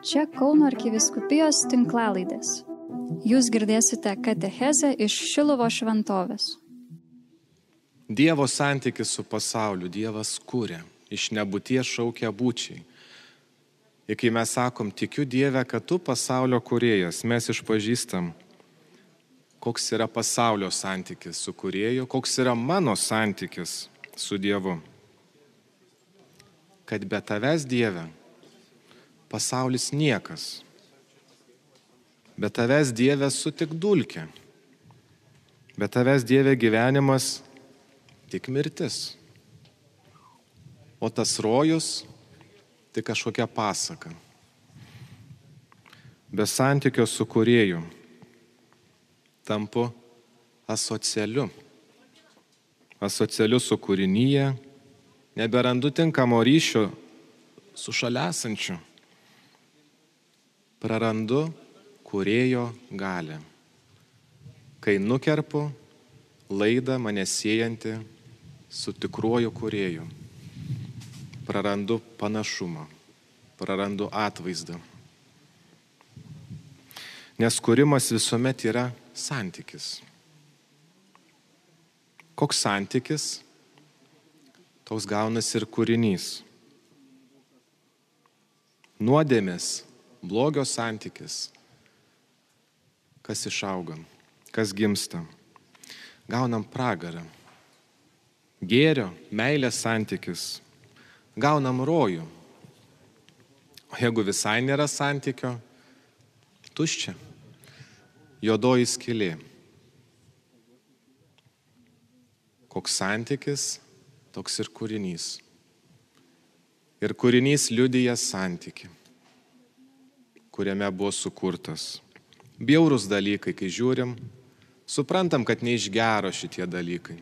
Čia Kauno arkiviskupijos tinklalaidės. Jūs girdėsite katechezę iš Šilovo šventovės. Dievo santykis su pasauliu Dievas kūrė, iš nebūties šaukia būčiai. Ir kai mes sakom, tikiu Dievę, kad tu pasaulio kuriejas, mes išpažįstam, koks yra pasaulio santykis su kurieju, koks yra mano santykis su Dievu. Kad be tavęs Dieve pasaulis niekas. Be tavęs Dieve su tik dulkė. Be tavęs Dieve gyvenimas tik mirtis. O tas rojus tik kažkokia pasaka. Be santykio su kurėju tampu asocialiu. Asocialiu su kūrinyje, neberandu tinkamo ryšio su šalesančiu. Prarandu kurėjo galę. Kai nukerpu laidą mane siejantį su tikruoju kurėju, prarandu panašumą, prarandu atvaizdą. Nes kūrimas visuomet yra santykis. Koks santykis, toks gaunasi ir kūrinys. Nuodėmės, blogio santykis. Kas išauga, kas gimsta. Gaunam pragarą. Gėrio, meilės santykis. Gaunam rojų. O jeigu visai nėra santykio, tuščia juodoji skilė. Koks santykis, toks ir kūrinys. Ir kūrinys liudyja santyki, kuriame buvo sukurtas. Bjaurus dalykai, kai žiūrim, suprantam, kad ne iš gero šitie dalykai.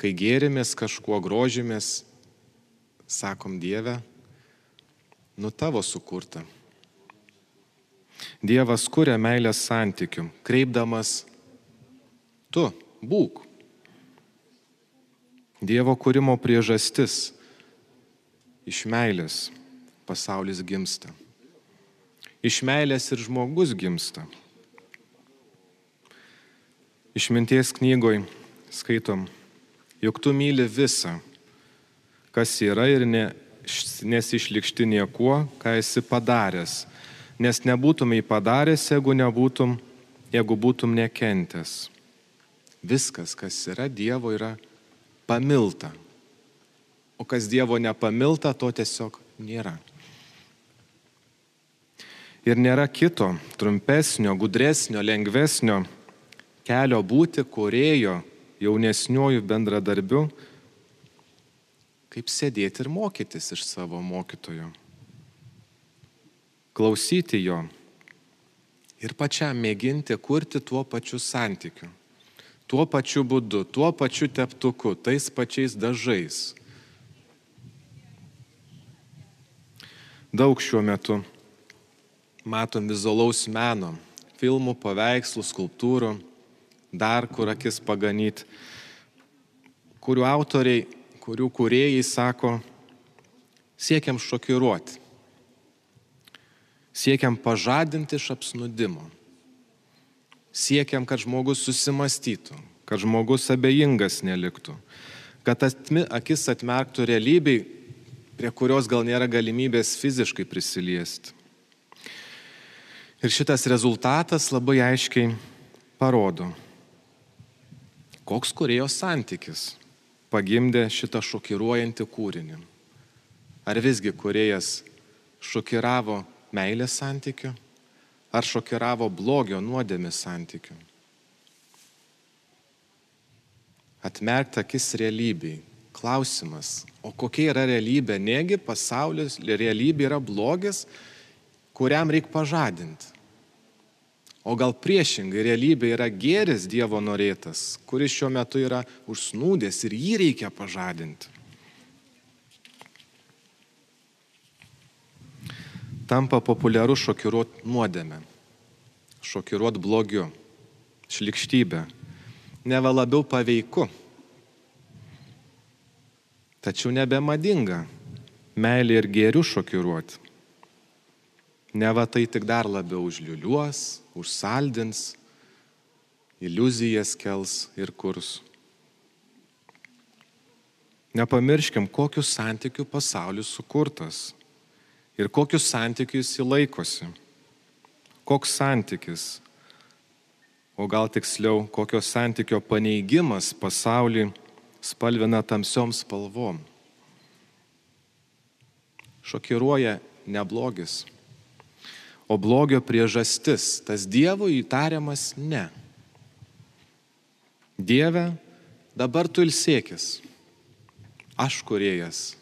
Kai gėrimės kažkuo grožimės, sakom Dieve, nu tavo sukurta. Dievas kuria meilės santykių, kreipdamas tu, būk. Dievo kūrimo priežastis iš meilės pasaulis gimsta. Iš meilės ir žmogus gimsta. Išminties knygoj skaitom, juk tu myli visą, kas yra ir ne, nesišlikšti niekuo, ką esi padaręs nes nebūtumai padaręs, jeigu, nebūtum, jeigu būtum nekentęs. Viskas, kas yra Dievo, yra pamilta. O kas Dievo nepamilta, to tiesiog nėra. Ir nėra kito, trumpesnio, gudresnio, lengvesnio kelio būti kurėjo jaunesniojų bendradarbių, kaip sėdėti ir mokytis iš savo mokytojo klausyti jo ir pačiam mėginti kurti tuo pačiu santykiu, tuo pačiu būdu, tuo pačiu teptuku, tais pačiais dažais. Daug šiuo metu matom vizualaus meno, filmų, paveikslų, skulptūrų, dar kur akis paganyti, kurių autoriai, kurių kuriejai sako, siekiam šokiruoti Siekiam pažadinti iš apsnudimo. Siekiam, kad žmogus susimastytų, kad žmogus abejingas neliktų, kad atmi, akis atmerktų realybei, prie kurios gal nėra galimybės fiziškai prisiliesti. Ir šitas rezultatas labai aiškiai parodo, koks kurėjo santykis pagimdė šitą šokiruojantį kūrinį. Ar visgi kuriejas šokiravo meilės santykių, ar šokiravo blogio nuodėmės santykių. Atmerkti akis realybei. Klausimas, o kokia yra realybė? Negi pasaulis, realybė yra blogis, kuriam reikia pažadinti. O gal priešingai, realybė yra gėris Dievo norėtas, kuris šiuo metu yra užsnūdęs ir jį reikia pažadinti. tampa populiaru šokiruoti nuodėmę, šokiruoti blogiu, šlikštybę, neva labiau paveiku. Tačiau nebemadinga meilė ir gėrių šokiruoti. Ne va tai tik dar labiau užliuliuos, užsaldins, iliuzijas kels ir kurs. Nepamirškim, kokius santykių pasaulis sukurtas ir kokius santykius jis laikosi. Koks santykis, o gal tiksliau, kokio santykio paneigimas pasaulį spalvina tamsiom spalvom. Šokiruoja neblogis, o blogio priežastis, tas Dievo įtariamas ne. Dieve, dabar tu ilsėkis, aš kuriejas,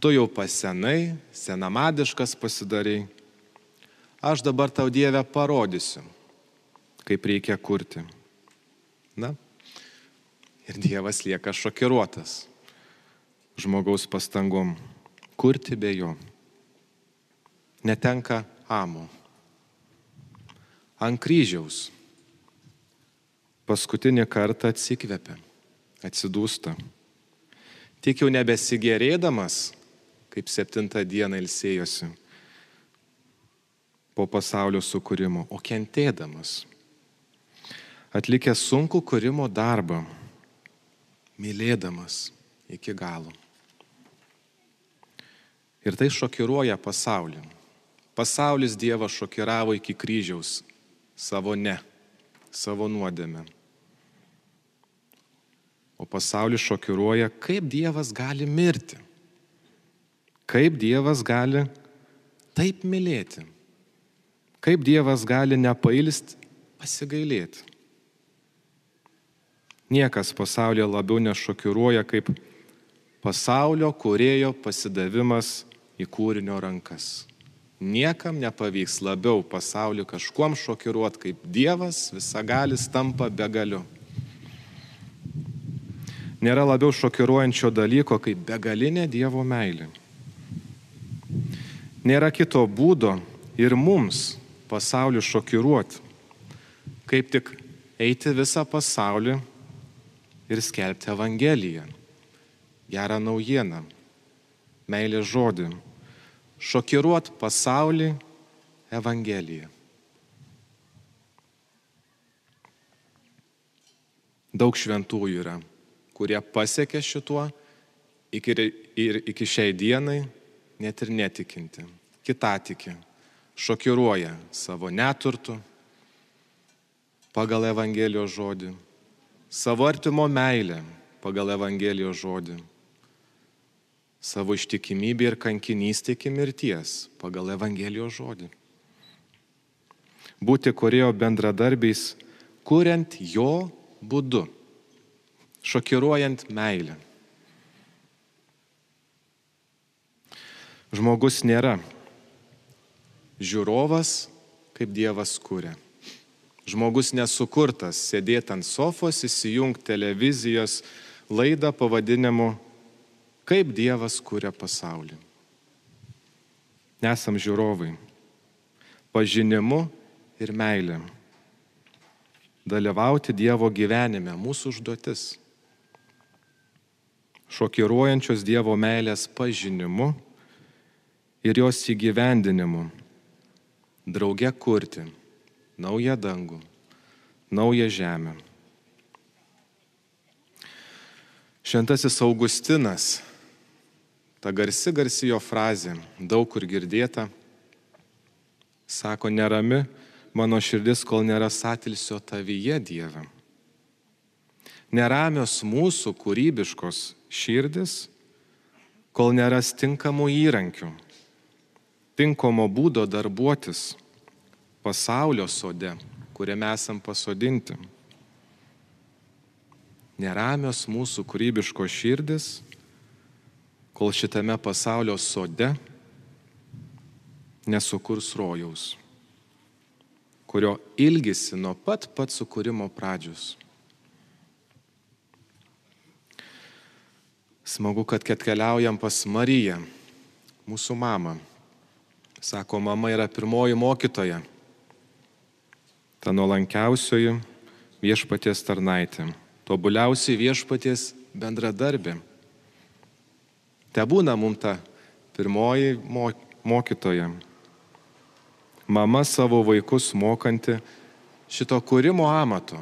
tu jau pasenai, senamadiškas pasidarai, aš dabar tau Dievę parodysiu, kaip reikia kurti. Na, ir Dievas lieka šokiruotas žmogaus pastangom kurti be jo. Netenka amo. Ant kryžiaus paskutinį kartą atsikvepia, atsidūsta. Tik jau nebesigerėdamas, kaip septintą dieną ilsėjosi po pasaulio sukūrimo, o kentėdamas. Atlikęs sunku kūrimo darbą, mylėdamas iki galo. Ir tai šokiruoja pasaulį. Pasaulis Dievą šokiravo iki kryžiaus savo ne, savo nuodėmę. O pasaulis šokiruoja, kaip Dievas gali mirti. Kaip Dievas gali taip mylėti. Kaip Dievas gali nepailst pasigailėti. Niekas pasaulyje labiau nešokiruoja kaip pasaulio kurėjo pasidavimas į kūrinio rankas. Niekam nepavyks labiau pasaulį kažkuom šokiruoti, kaip Dievas visagalis tampa begaliu. Nėra labiau šokiruojančio dalyko kaip begalinė Dievo meilė. Nėra kito būdo ir mums pasaulį šokiruoti, kaip tik eiti visą pasaulį ir skelbti Evangeliją, gerą naujieną, meilės žodį, šokiruoti pasaulį Evangeliją. Daug šventųjų yra kurie pasiekė šituo iki, ir iki šiai dienai net ir netikinti. Kita tiki, šokiruoja savo neturtų pagal Evangelijos žodį, savo artimo meilę pagal Evangelijos žodį, savo ištikimybę ir kankinystę iki mirties pagal Evangelijos žodį. Būti korėjo bendradarbiais, kuriant jo būdu šokiruojant meilę. Žmogus nėra žiūrovas, kaip Dievas kūrė. Žmogus nesukurtas sėdėti ant sofos, įsijungti televizijos laidą pavadinimu Kaip Dievas kūrė pasaulį. Nesam žiūrovai. Pažinimu ir meilė. Dalyvauti Dievo gyvenime mūsų užduotis šokiruojančios Dievo meilės pažinimu ir jos įgyvendinimu, drauge kurti naują dangų, naują žemę. Šventasis Augustinas, ta garsi garsi jo frazė, daug kur girdėta, sako, nerami mano širdis, kol nėra satilsio tavyje Dieve. Neramios mūsų kūrybiškos širdis, kol neras tinkamų įrankių, tinkamo būdo darbuotis pasaulio sode, kuriame esam pasodinti. Neramios mūsų kūrybiškos širdis, kol šitame pasaulio sode nesukurs rojaus, kurio ilgisi nuo pat pat sukūrimo pradžios. Smagu, kad atkeliaujam pas Mariją, mūsų mamą. Sako, mama yra pirmoji mokytoja, ta nuolankiausioji viešpaties tarnaitė, tobuliausiai viešpaties bendradarbė. Te būna mums ta pirmoji mokytoja. mama savo vaikus mokanti šito kūrimo amato,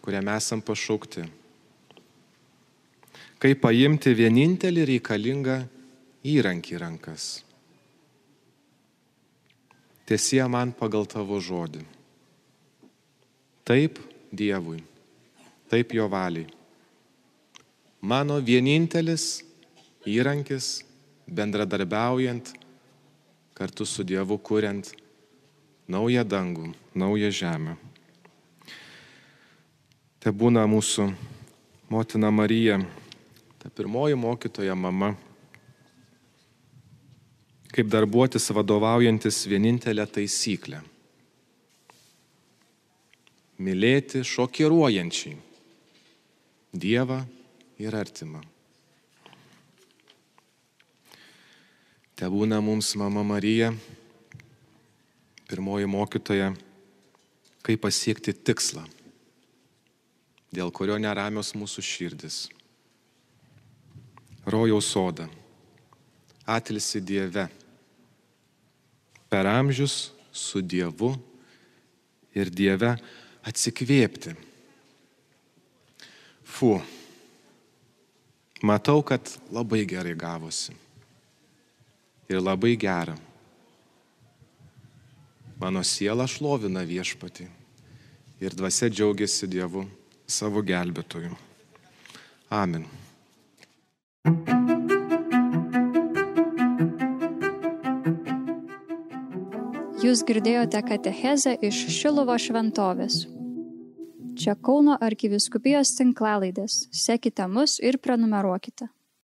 kuriam esam pašaukti. Kaip paimti vienintelį reikalingą įrankį rankas. Tiesie man pagal tavo žodį. Taip Dievui, taip jo valiai. Mano vienintelis įrankis bendradarbiaujant kartu su Dievu kuriant naują dangų, naują žemę. Tai būna mūsų motina Marija, ta pirmoji mokytoja mama, kaip darbuotis vadovaujantis vienintelę taisyklę. Mylėti šokiruojančiai Dievą ir artimą. Te būna mums mama Marija, pirmoji mokytoja, kaip pasiekti tikslą, dėl kurio neramios mūsų širdis. Rojaus soda, atilsi Dieve, per amžius su Dievu ir Dieve atsikvėpti. Fu, matau, kad labai gerai gavosi. Ir labai gera. Mano siela šlovina viešpatį ir dvasia džiaugiasi Dievu savo gelbėtoju. Amen. Jūs girdėjote katechezę iš Šilovo šventovės. Čia Kauno arkiviskupijos tinklalaidės. Sekite mus ir prenumeruokite.